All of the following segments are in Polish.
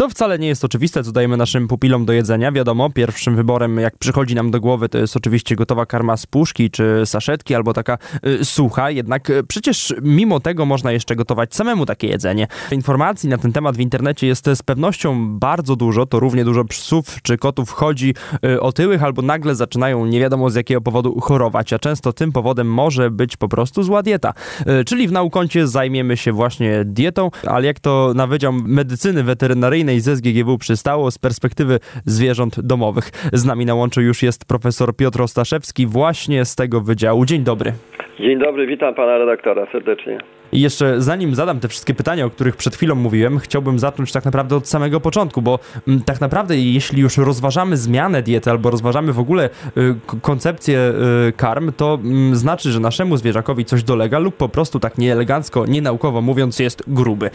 To wcale nie jest oczywiste, co dajemy naszym pupilom do jedzenia. Wiadomo, pierwszym wyborem, jak przychodzi nam do głowy, to jest oczywiście gotowa karma z puszki czy saszetki, albo taka y, sucha. Jednak y, przecież mimo tego można jeszcze gotować samemu takie jedzenie. Informacji na ten temat w internecie jest z pewnością bardzo dużo. To równie dużo psów czy kotów chodzi y, otyłych, albo nagle zaczynają nie wiadomo z jakiego powodu chorować, a często tym powodem może być po prostu zła dieta. Y, czyli w naukoncie zajmiemy się właśnie dietą, ale jak to na Wydział Medycyny Weterynaryjnej ze SGGW przystało z perspektywy zwierząt domowych. Z nami na łączu już jest profesor Piotr Ostaszewski właśnie z tego wydziału. Dzień dobry. Dzień dobry, witam pana redaktora serdecznie. I jeszcze zanim zadam te wszystkie pytania, o których przed chwilą mówiłem, chciałbym zacząć tak naprawdę od samego początku, bo m, mm, tak naprawdę jeśli już rozważamy zmianę diety albo rozważamy w ogóle y, koncepcję y, karm, to mm, znaczy, że naszemu zwierzakowi coś dolega lub po prostu tak nieelegancko, nienaukowo mówiąc jest gruby.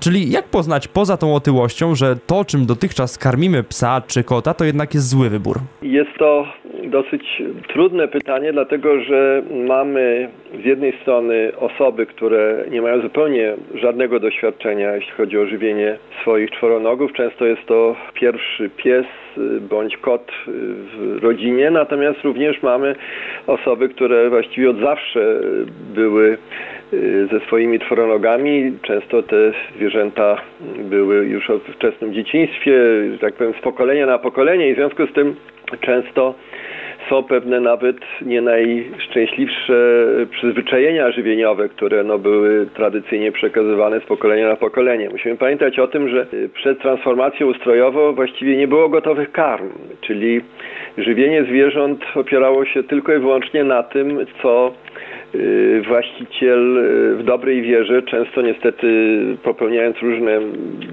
Czyli jak poznać poza tą otyłością, że to czym dotychczas karmimy psa czy kota, to jednak jest zły wybór? Jest to dosyć trudne pytanie, dlatego że mamy z jednej strony osoby, które nie mają zupełnie żadnego doświadczenia, jeśli chodzi o żywienie swoich czworonogów. Często jest to pierwszy pies bądź kot w rodzinie, natomiast również mamy osoby, które właściwie od zawsze były y, ze swoimi czworonogami. Często te zwierzęta były już w wczesnym dzieciństwie, tak powiem, z pokolenia na pokolenie i w związku z tym często są pewne nawet nie najszczęśliwsze przyzwyczajenia żywieniowe, które no, były tradycyjnie przekazywane z pokolenia na pokolenie. Musimy pamiętać o tym, że przed transformacją ustrojową właściwie nie było gotowych karm, czyli żywienie zwierząt opierało się tylko i wyłącznie na tym, co y, właściciel y, w dobrej wierze, często niestety popełniając różne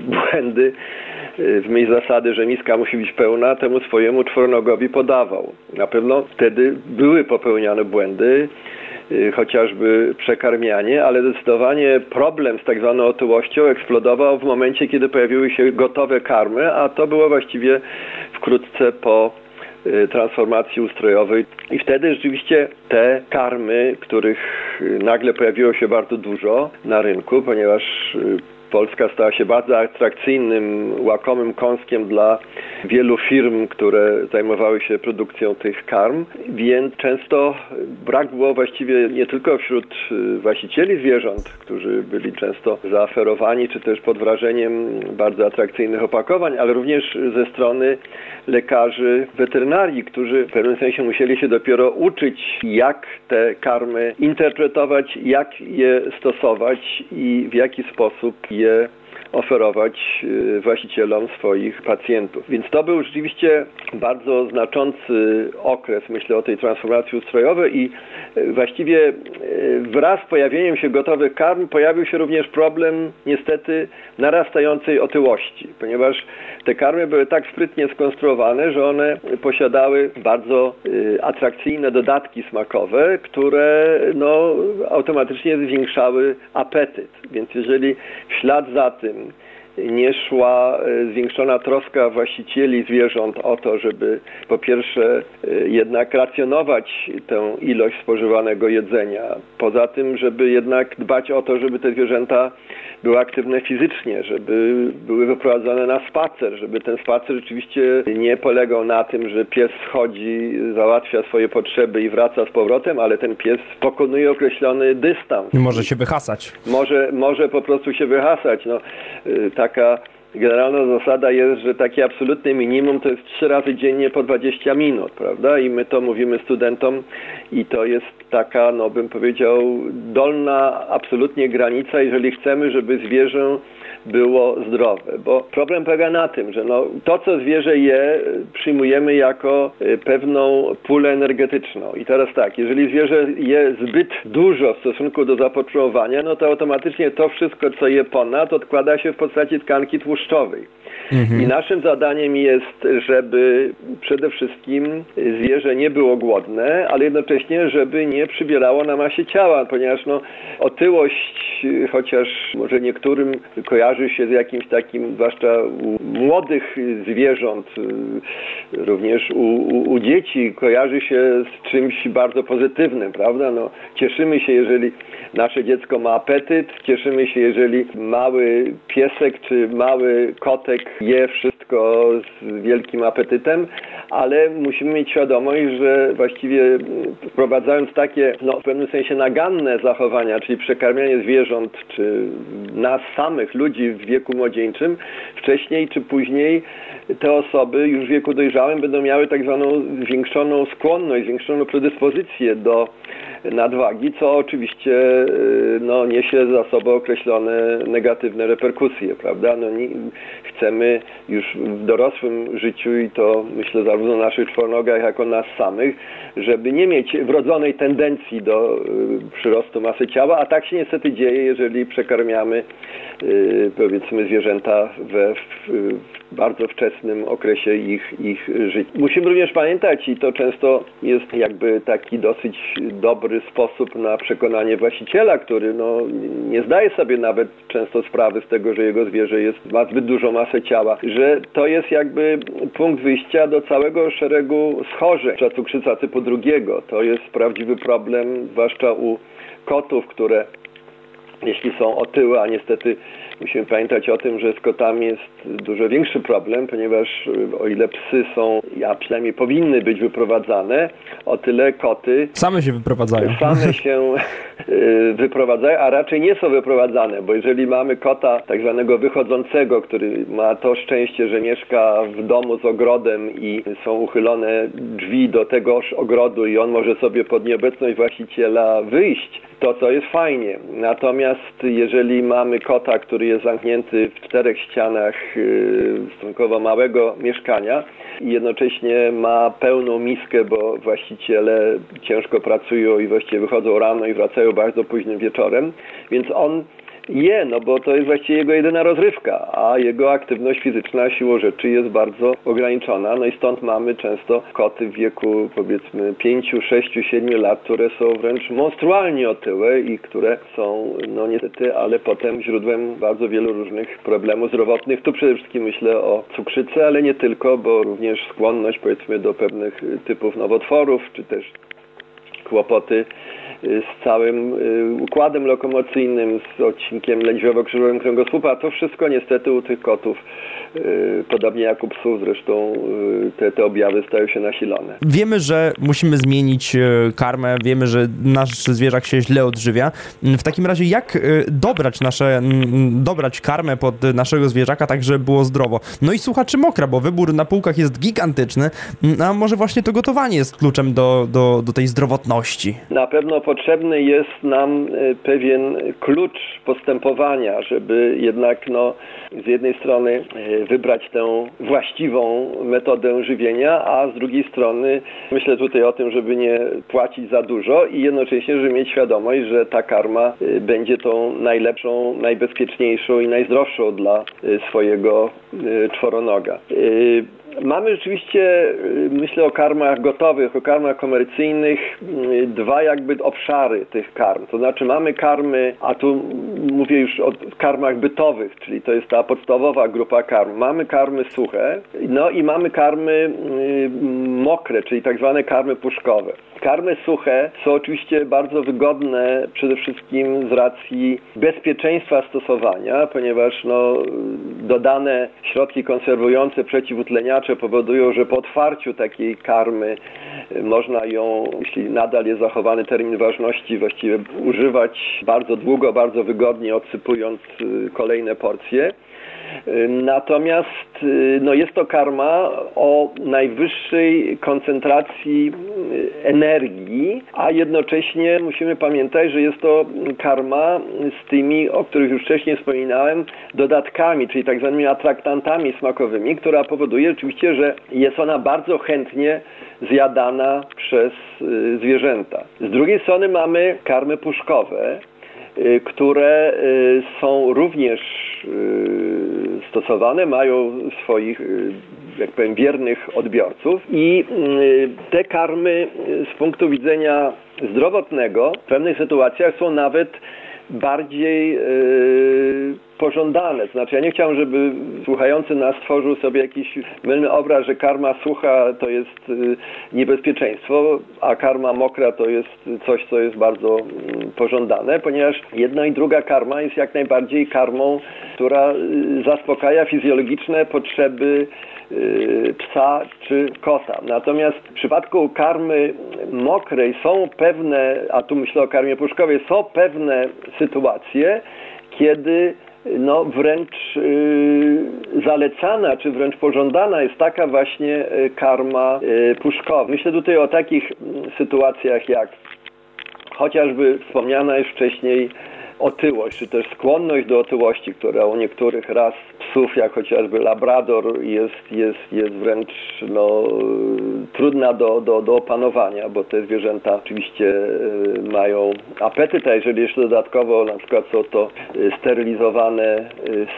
błędy, w myśl zasady, że miska musi być pełna, temu swojemu czworonogowi podawał. Na pewno wtedy były popełniane błędy, y, chociażby przekarmianie, ale zdecydowanie problem z tak zwaną otyłością eksplodował w momencie, kiedy pojawiły się gotowe karmy, a to było właściwie wkrótce po y, transformacji ustrojowej. I wtedy rzeczywiście te karmy, których y, nagle pojawiło się bardzo dużo na rynku, ponieważ Polska stała się bardzo atrakcyjnym, łakomym kąskiem dla wielu firm, które zajmowały się produkcją tych karm, więc często brak było właściwie nie tylko wśród y, właścicieli zwierząt, którzy byli często zaoferowani, czy też pod wrażeniem bardzo atrakcyjnych opakowań, ale również ze strony lekarzy weterynarii, którzy w pewnym sensie musieli się dopiero uczyć, jak te karmy interpretować, jak je stosować i w jaki sposób je oferować y, właścicielom swoich pacjentów. Więc to był rzeczywiście bardzo znaczący okres, myślę, o tej transformacji ustrojowej i y, właściwie y, wraz z pojawieniem się gotowych karm pojawił się również problem niestety narastającej otyłości, ponieważ te karmy były tak sprytnie skonstruowane, że one posiadały bardzo atrakcyjne dodatki smakowe, które no, automatycznie zwiększały apetyt. Więc jeżeli w ślad za tym nie szła e, zwiększona troska właścicieli zwierząt o to, żeby po pierwsze e, jednak racjonować tę ilość spożywanego jedzenia, poza tym, żeby jednak dbać o to, żeby te zwierzęta były aktywne fizycznie, żeby były wyprowadzone na spacer, żeby ten spacer rzeczywiście nie polegał na tym, że pies schodzi, załatwia swoje potrzeby i wraca z powrotem, ale ten pies pokonuje określony dystans. Może się wyhasać. Może, może po prostu się wyhasać. No, y, taka generalna zasada jest, że takie absolutne minimum to jest trzy razy dziennie po 20 minut, prawda? I my to mówimy studentom i to jest taka, no bym powiedział, dolna absolutnie granica, jeżeli chcemy, żeby zwierzę było zdrowe, bo problem polega na tym, że no, to, co zwierzę je, przyjmujemy jako y, pewną pulę energetyczną. I teraz tak, jeżeli zwierzę je zbyt dużo w stosunku do zapotrzebowania, no to automatycznie to wszystko, co je ponad, odkłada się w postaci tkanki tłuszczowej. Mhm. I naszym zadaniem jest, żeby przede wszystkim zwierzę nie było głodne, ale jednocześnie, żeby nie przybierało na masie ciała, ponieważ no, otyłość, chociaż może niektórym kojarzy kojarzy się z jakimś takim, zwłaszcza u młodych zwierząt, również u, u, u dzieci, kojarzy się z czymś bardzo pozytywnym, prawda? No, cieszymy się, jeżeli nasze dziecko ma apetyt, cieszymy się, jeżeli mały piesek czy mały kotek je wszystko z wielkim apetytem, ale musimy mieć świadomość, że właściwie wprowadzając takie, no w pewnym sensie naganne zachowania, czyli przekarmianie zwierząt, czy nas samych, ludzi w wieku młodzieńczym, wcześniej czy później te osoby już w wieku dojrzałym będą miały tak zwaną zwiększoną skłonność, zwiększoną predyspozycję do nadwagi, co oczywiście y, no, niesie za sobą określone negatywne reperkusje, prawda? No, nie, chcemy już w dorosłym życiu i to myślę zarówno o naszych czwornogach, jak o nas samych, żeby nie mieć wrodzonej tendencji do y, przyrostu masy ciała, a tak się niestety dzieje, jeżeli przekarmiamy y, powiedzmy zwierzęta we w, w bardzo wczesnym okresie ich, ich życia. Musimy również pamiętać, i to często jest jakby taki dosyć dobry sposób na przekonanie właściciela, który no, nie zdaje sobie nawet często sprawy z tego, że jego zwierzę jest, ma zbyt dużą masę ciała, że to jest jakby punkt wyjścia do całego szeregu schorzeń, cukrzyca typu drugiego. To jest prawdziwy problem, zwłaszcza u kotów, które jeśli są otyłe, a niestety musimy pamiętać o tym, że z kotami jest dużo większy problem, ponieważ y, o ile psy są, a przynajmniej powinny być wyprowadzane, o tyle koty same się wyprowadzają. Same się y, wyprowadzają, a raczej nie są wyprowadzane, bo jeżeli mamy kota tak zwanego wychodzącego, który ma to szczęście, że mieszka w domu z ogrodem i są uchylone drzwi do tegoż ogrodu i on może sobie pod nieobecność właściciela wyjść, to to jest fajnie. Natomiast jeżeli mamy kota, który jest zamknięty w czterech ścianach y, stosunkowo małego mieszkania i jednocześnie ma pełną miskę, bo właściciele ciężko pracują i właściwie wychodzą rano i wracają bardzo późnym wieczorem, więc on je, no bo to jest właściwie jego jedyna rozrywka, a jego aktywność fizyczna siłą rzeczy jest bardzo ograniczona. No i stąd mamy często koty w wieku powiedzmy 5, 6, 7 lat, które są wręcz monstrualnie otyłe i które są, no niestety, ale potem źródłem bardzo wielu różnych problemów zdrowotnych. Tu przede wszystkim myślę o cukrzycy, ale nie tylko, bo również skłonność powiedzmy do pewnych typów nowotworów, czy też kłopoty z całym y, układem lokomocyjnym, z odcinkiem lędźwiowo-krzyżowym kręgosłupa. To wszystko niestety u tych kotów, y, podobnie jak u psów zresztą, y, te, te objawy stają się nasilone. Wiemy, że musimy zmienić karmę, wiemy, że nasz zwierzak się źle odżywia. W takim razie jak dobrać nasze, dobrać karmę pod naszego zwierzaka tak, żeby było zdrowo? No i słuchaczy mokra, bo wybór na półkach jest gigantyczny, a może właśnie to gotowanie jest kluczem do, do, do tej zdrowotności? Na pewno potrzebny jest nam e, pewien klucz postępowania, żeby jednak no, z jednej strony e, wybrać tę właściwą metodę żywienia, a z drugiej strony myślę tutaj o tym, żeby nie płacić za dużo i jednocześnie, żeby mieć świadomość, że ta karma e, będzie tą najlepszą, najbezpieczniejszą i najzdrowszą dla swojego czworonoga. Mamy rzeczywiście, y, myślę o karmach gotowych, o karmach komercyjnych, y, dwa jakby obszary tych karm. To znaczy mamy karmy, a tu mówię już o karmach bytowych, czyli to jest ta podstawowa grupa karm. Mamy karmy suche, no i mamy karmy y, mokre, czyli tak zwane karmy puszkowe. Karmy suche są oczywiście bardzo wygodne przede wszystkim z racji bezpieczeństwa stosowania, ponieważ no, dodane środki konserwujące, przeciwutleniacze powodują, że po otwarciu takiej karmy można ją, jeśli nadal jest zachowany termin ważności, właściwie używać bardzo długo, bardzo wygodnie, odsypując y, kolejne porcje. Natomiast y, no jest to karma o najwyższej koncentracji y, energii, a jednocześnie musimy pamiętać, że jest to karma z tymi, o których już wcześniej wspominałem, dodatkami, czyli tak zwanymi atraktantami smakowymi, która powoduje oczywiście, że jest ona bardzo chętnie zjadana przez y, zwierzęta. Z drugiej strony mamy karmy puszkowe, które są również stosowane, mają swoich, y, jak powiem, wiernych odbiorców i y, te karmy y, z punktu widzenia zdrowotnego w pewnych sytuacjach są nawet bardziej pożądane. Znaczy ja nie chciałem, żeby słuchający nas stworzył sobie jakiś mylny obraz, że karma sucha to jest y, niebezpieczeństwo, a karma mokra to jest coś, co jest bardzo mm, pożądane, ponieważ jedna i druga karma jest jak najbardziej karmą, która y, zaspokaja fizjologiczne potrzeby y, psa czy kota. Natomiast w przypadku karmy mokrej są pewne, a tu myślę o karmie puszkowej, są pewne sytuacje, kiedy no wręcz y, zalecana, czy wręcz pożądana jest taka właśnie y, karma y, puszkowa. Myślę tutaj o takich mm, sytuacjach jak chociażby wspomniana już wcześniej otyłość, czy też skłonność do otyłości, która u niektórych ras psów, jak chociażby labrador, jest, jest, jest wręcz no, trudna do, do, do opanowania, bo te zwierzęta oczywiście e, mają apetyt, a jeżeli jeszcze dodatkowo na przykład są to e, sterylizowane e,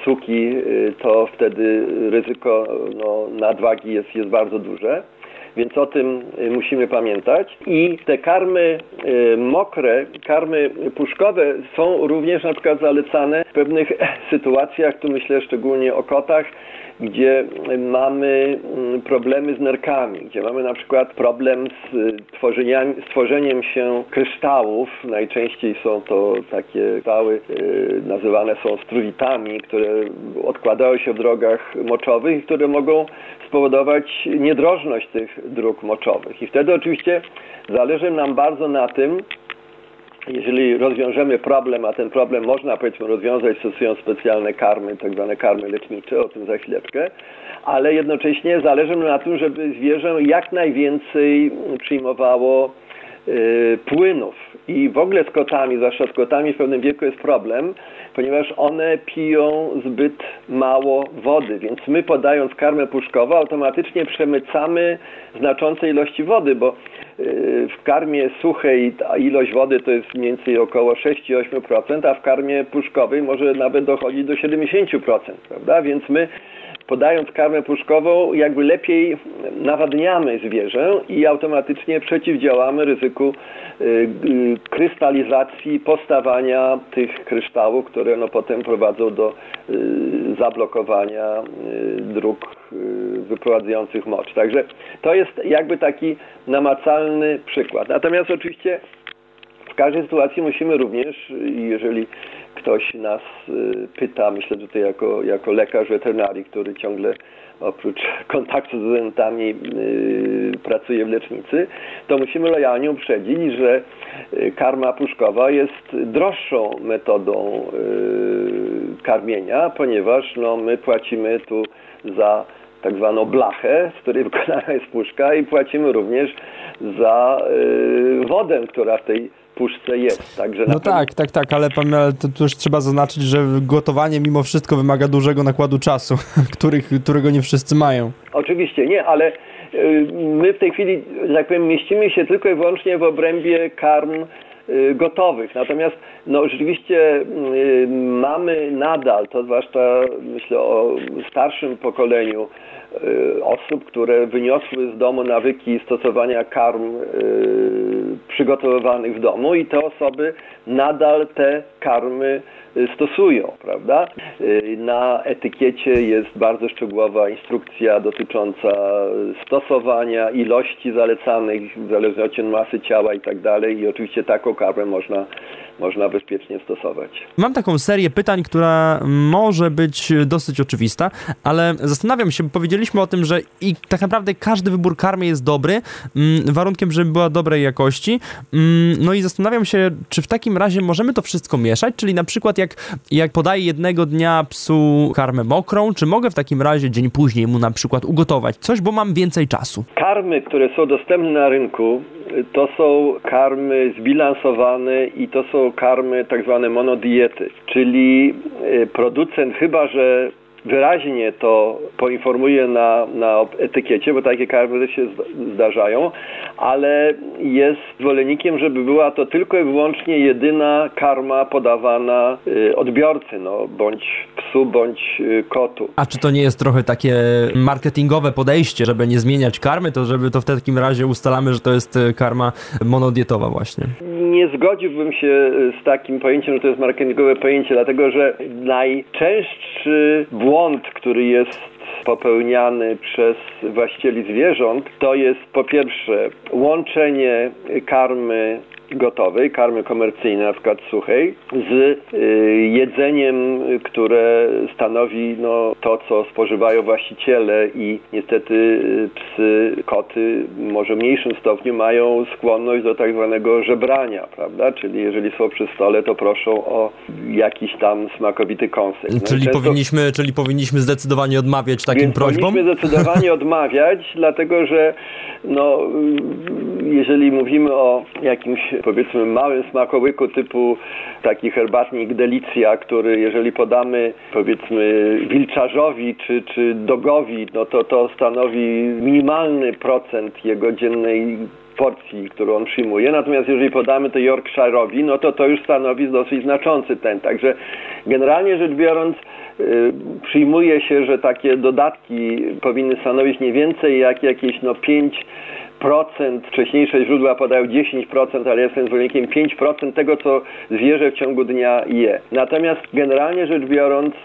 suki, to wtedy ryzyko no, nadwagi jest, jest bardzo duże więc o tym y, musimy pamiętać. I te karmy y, mokre, karmy puszkowe są również na przykład zalecane w pewnych sytuacjach, tu myślę szczególnie o kotach, gdzie mamy mm, problemy z nerkami, gdzie mamy na przykład problem z, z tworzeniem się kryształów. Najczęściej są to takie kryształy, y, nazywane są struwitami, które odkładają się w drogach moczowych i które mogą spowodować niedrożność tych dróg moczowych. I wtedy oczywiście zależy nam bardzo na tym, jeżeli rozwiążemy problem, a ten problem można powiedzmy rozwiązać stosując specjalne karmy, tak zwane karmy lecznicze, o tym za chwileczkę, ale jednocześnie zależy nam na tym, żeby zwierzę jak najwięcej przyjmowało płynów. I w ogóle z kotami, zwłaszcza z kotami w pewnym wieku jest problem, ponieważ one piją zbyt mało wody, więc my podając karmę puszkową automatycznie przemycamy znaczące ilości wody, bo y, w karmie suchej ilość wody to jest mniej więcej około 6-8%, a w karmie puszkowej może nawet dochodzić do 70%, prawda? Więc my podając karmę puszkową, jakby lepiej nawadniamy zwierzę i automatycznie przeciwdziałamy ryzyku y, y, krystalizacji, postawania tych kryształów, które no potem prowadzą do y, zablokowania dróg wyprowadzających mocz. Także to jest jakby taki namacalny przykład. Natomiast oczywiście w każdej sytuacji musimy również, jeżeli ktoś nas y, pyta, myślę tutaj jako, jako lekarz weterynarii, który ciągle oprócz kontaktu z zwierzętami yy, pracuje w lecznicy, to musimy lojalnie uprzedzić, że y, karma puszkowa jest droższą metodą karmienia, ponieważ no, my płacimy tu za tak zwaną blachę, z której wykonana jest puszka i płacimy również za wodę, która w tej puszce jest. Także no tak, tak, tak, ale, to też trzeba zaznaczyć, że gotowanie mimo wszystko wymaga dużego nakładu czasu, których, którego nie wszyscy mają. Oczywiście, nie, ale y, my w tej chwili, że tak powiem, mieścimy się tylko i wyłącznie w obrębie karm y, gotowych. Natomiast no, rzeczywiście y, mamy nadal, to zwłaszcza myślę o starszym pokoleniu osób, które wyniosły z domu nawyki stosowania karm przygotowywanych w domu i te osoby nadal te karmy y, stosują, prawda? Y, na etykiecie jest bardzo szczegółowa instrukcja dotycząca stosowania, ilości zalecanych w zależności od masy ciała i tak dalej i oczywiście taką karmę można można bezpiecznie stosować. Mam taką serię pytań, która może być dosyć oczywista, ale zastanawiam się, bo powiedzieliśmy o tym, że i tak naprawdę każdy wybór karmy jest dobry, mm, warunkiem, żeby była dobrej jakości. Mm, no i zastanawiam się, czy w takim razie możemy to wszystko mieszać, czyli na przykład jak, jak podaję jednego dnia psu karmę mokrą, czy mogę w takim razie dzień później mu na przykład ugotować coś, bo mam więcej czasu? Karmy, które są dostępne na rynku, to są karmy zbilansowane i to są karmy tak zwane monodiety, czyli e, producent chyba, że wyraźnie to poinformuje na, na etykiecie, bo takie karmy się zdarzają, ale jest zwolennikiem, żeby była to tylko i wyłącznie jedyna karma podawana y, odbiorcy, no, bądź psu, bądź y, kotu. A czy to nie jest trochę takie marketingowe podejście, żeby nie zmieniać karmy, to żeby to w takim razie ustalamy, że to jest y, karma monodietowa właśnie? Nie zgodziłbym się z takim pojęciem, że to jest marketingowe pojęcie, dlatego że najczęstszy błąd, który jest popełniany przez właścicieli zwierząt, to jest po pierwsze łączenie karmy gotowej, karmy komercyjnej, na przykład suchej, z y, jedzeniem, które stanowi no, to, co spożywają właściciele i niestety y, psy, koty może w mniejszym stopniu mają skłonność do tak zwanego żebrania, prawda? Czyli jeżeli są przy stole, to proszą o jakiś tam smakowity kąsek. No czyli, często... powinniśmy, czyli powinniśmy zdecydowanie odmawiać takim Więc prośbom? Powinniśmy zdecydowanie odmawiać, dlatego że no, jeżeli mówimy o jakimś powiedzmy małym smakołyku typu taki herbatnik Delicja, który jeżeli podamy powiedzmy wilczarzowi czy, czy dogowi, no to to stanowi minimalny procent jego dziennej porcji, którą on przyjmuje. Natomiast jeżeli podamy to Yorkshire'owi, no to to już stanowi dosyć znaczący ten. Także generalnie rzecz biorąc, y, przyjmuje się, że takie dodatki powinny stanowić nie więcej jak jakieś no 5 procent, wcześniejsze źródła podają 10%, ale jestem zwolennikiem 5% tego, co zwierzę w ciągu dnia je. Natomiast generalnie rzecz biorąc,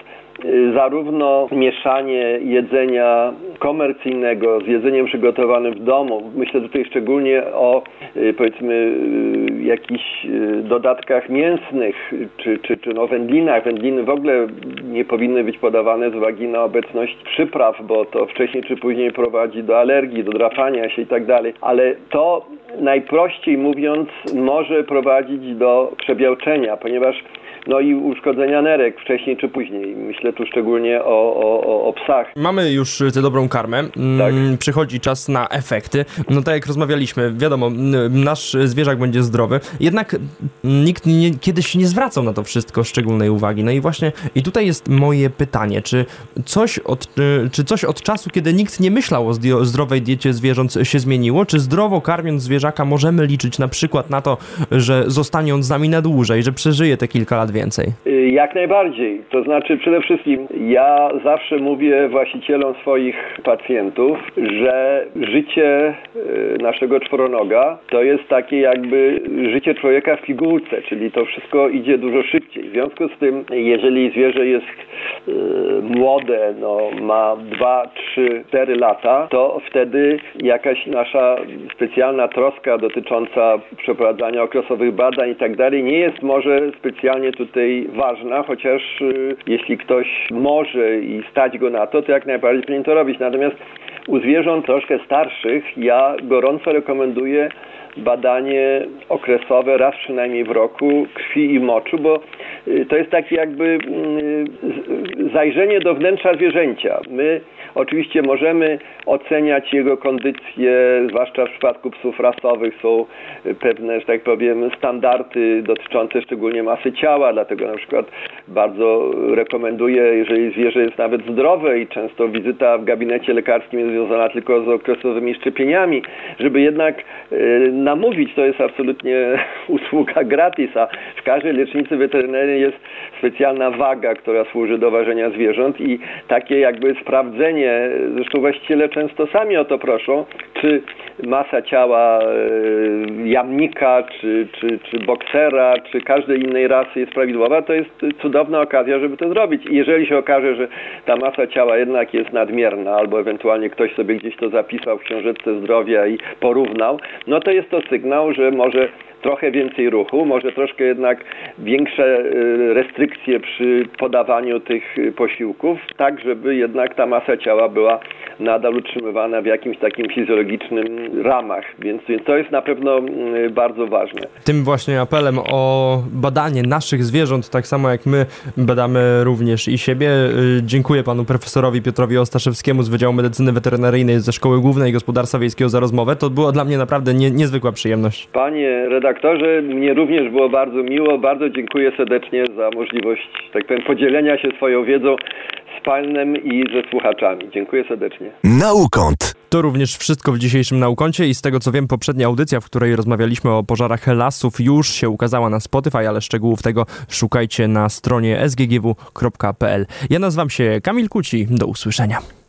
zarówno mieszanie jedzenia komercyjnego z jedzeniem przygotowanym w domu. Myślę tutaj szczególnie o y, powiedzmy y, jakichś dodatkach mięsnych czy, czy, czy no wędlinach. Wędliny w ogóle nie powinny być podawane z uwagi na obecność przypraw, bo to wcześniej czy później prowadzi do alergii, do drapania się i tak dalej. Ale to najprościej mówiąc może prowadzić do przebiałczenia, ponieważ no i uszkodzenia nerek wcześniej czy później. Myślę tu szczególnie o, o, o psach. Mamy już tę dobrą karmę, mm, tak. przychodzi czas na efekty. No tak jak rozmawialiśmy, wiadomo, nasz zwierzak będzie zdrowy, jednak nikt nie, kiedyś nie zwracał na to wszystko szczególnej uwagi. No i właśnie i tutaj jest moje pytanie, czy coś od, y, czy coś od czasu, kiedy nikt nie myślał o zdrowej diecie zwierząt się zmieniło? Czy zdrowo karmiąc zwierzaka możemy liczyć na przykład na to, że zostanie on z nami na dłużej, że przeżyje te kilka lat więcej? Y, jak najbardziej. To znaczy przede wszystkim ja zawsze mówię właścicielom swoich pacjentów, że życie y, naszego czworonoga to jest takie jakby życie człowieka w pigułce, czyli to wszystko idzie dużo szybciej. Związku z tym, jeżeli zwierzę jest y, młode, no, ma 2, 3, 4 lata, to wtedy jakaś nasza specjalna troska dotycząca przeprowadzania okresowych badań i tak dalej nie jest może specjalnie tu tutaj ważna, chociaż y, jeśli ktoś może i stać go na to, to jak najbardziej powinien to robić. Natomiast u zwierząt troszkę starszych ja gorąco rekomenduję badanie okresowe raz przynajmniej w roku krwi i moczu, bo y, to jest takie jakby y, zajrzenie do wnętrza zwierzęcia. My oczywiście możemy oceniać jego kondycję, zwłaszcza w przypadku psów rasowych są pewne, że tak powiem, standardy dotyczące szczególnie masy ciała, dlatego na przykład bardzo rekomenduję, jeżeli zwierzę jest nawet zdrowe i często wizyta w gabinecie lekarskim jest związana tylko z okresowymi szczepieniami, żeby jednak y, namówić, to jest absolutnie usługa gratis, a w każdej lecznicy weterynaryjnej jest specjalna waga, która służy do ważenia zwierząt i takie jakby sprawdzenie, zresztą właściciele często sami o to proszą, czy masa ciała e, jamnika, czy, czy, czy boksera, czy każdej innej rasy jest prawidłowa, to jest cudowna okazja, żeby to zrobić. I jeżeli się okaże, że ta masa ciała jednak jest nadmierna, albo ewentualnie ktoś sobie gdzieś to zapisał w książeczce zdrowia i porównał, no to jest to sygnał, że może trochę więcej ruchu, może troszkę jednak większe y, restrykcje przy podawaniu tych posiłków, tak żeby jednak ta masa ciała była nadal utrzymywana w jakimś takim fizjologicznym ramach, więc, to jest na pewno y, bardzo ważne. Tym właśnie apelem o badanie naszych zwierząt, tak samo jak my badamy również i siebie. Y, dziękuję panu profesorowi Piotrowi Ostaszewskiemu z Wydziału Medycyny Weterynaryjnej ze Szkoły Głównej Gospodarstwa Wiejskiego za rozmowę. To była dla mnie naprawdę nie, niezwykła przyjemność. Panie redaktorze, redaktorze. Mnie również było bardzo miło. Bardzo dziękuję serdecznie za możliwość, tak powiem, podzielenia się swoją wiedzą z Panem i ze słuchaczami. Dziękuję serdecznie. Naukąt. To również wszystko w dzisiejszym Naukoncie i z tego co wiem, poprzednia audycja, w której rozmawialiśmy o pożarach lasów już się ukazała na Spotify, ale szczegółów tego szukajcie na stronie sggw.pl. Ja nazywam się Kamil Kuci. Do usłyszenia.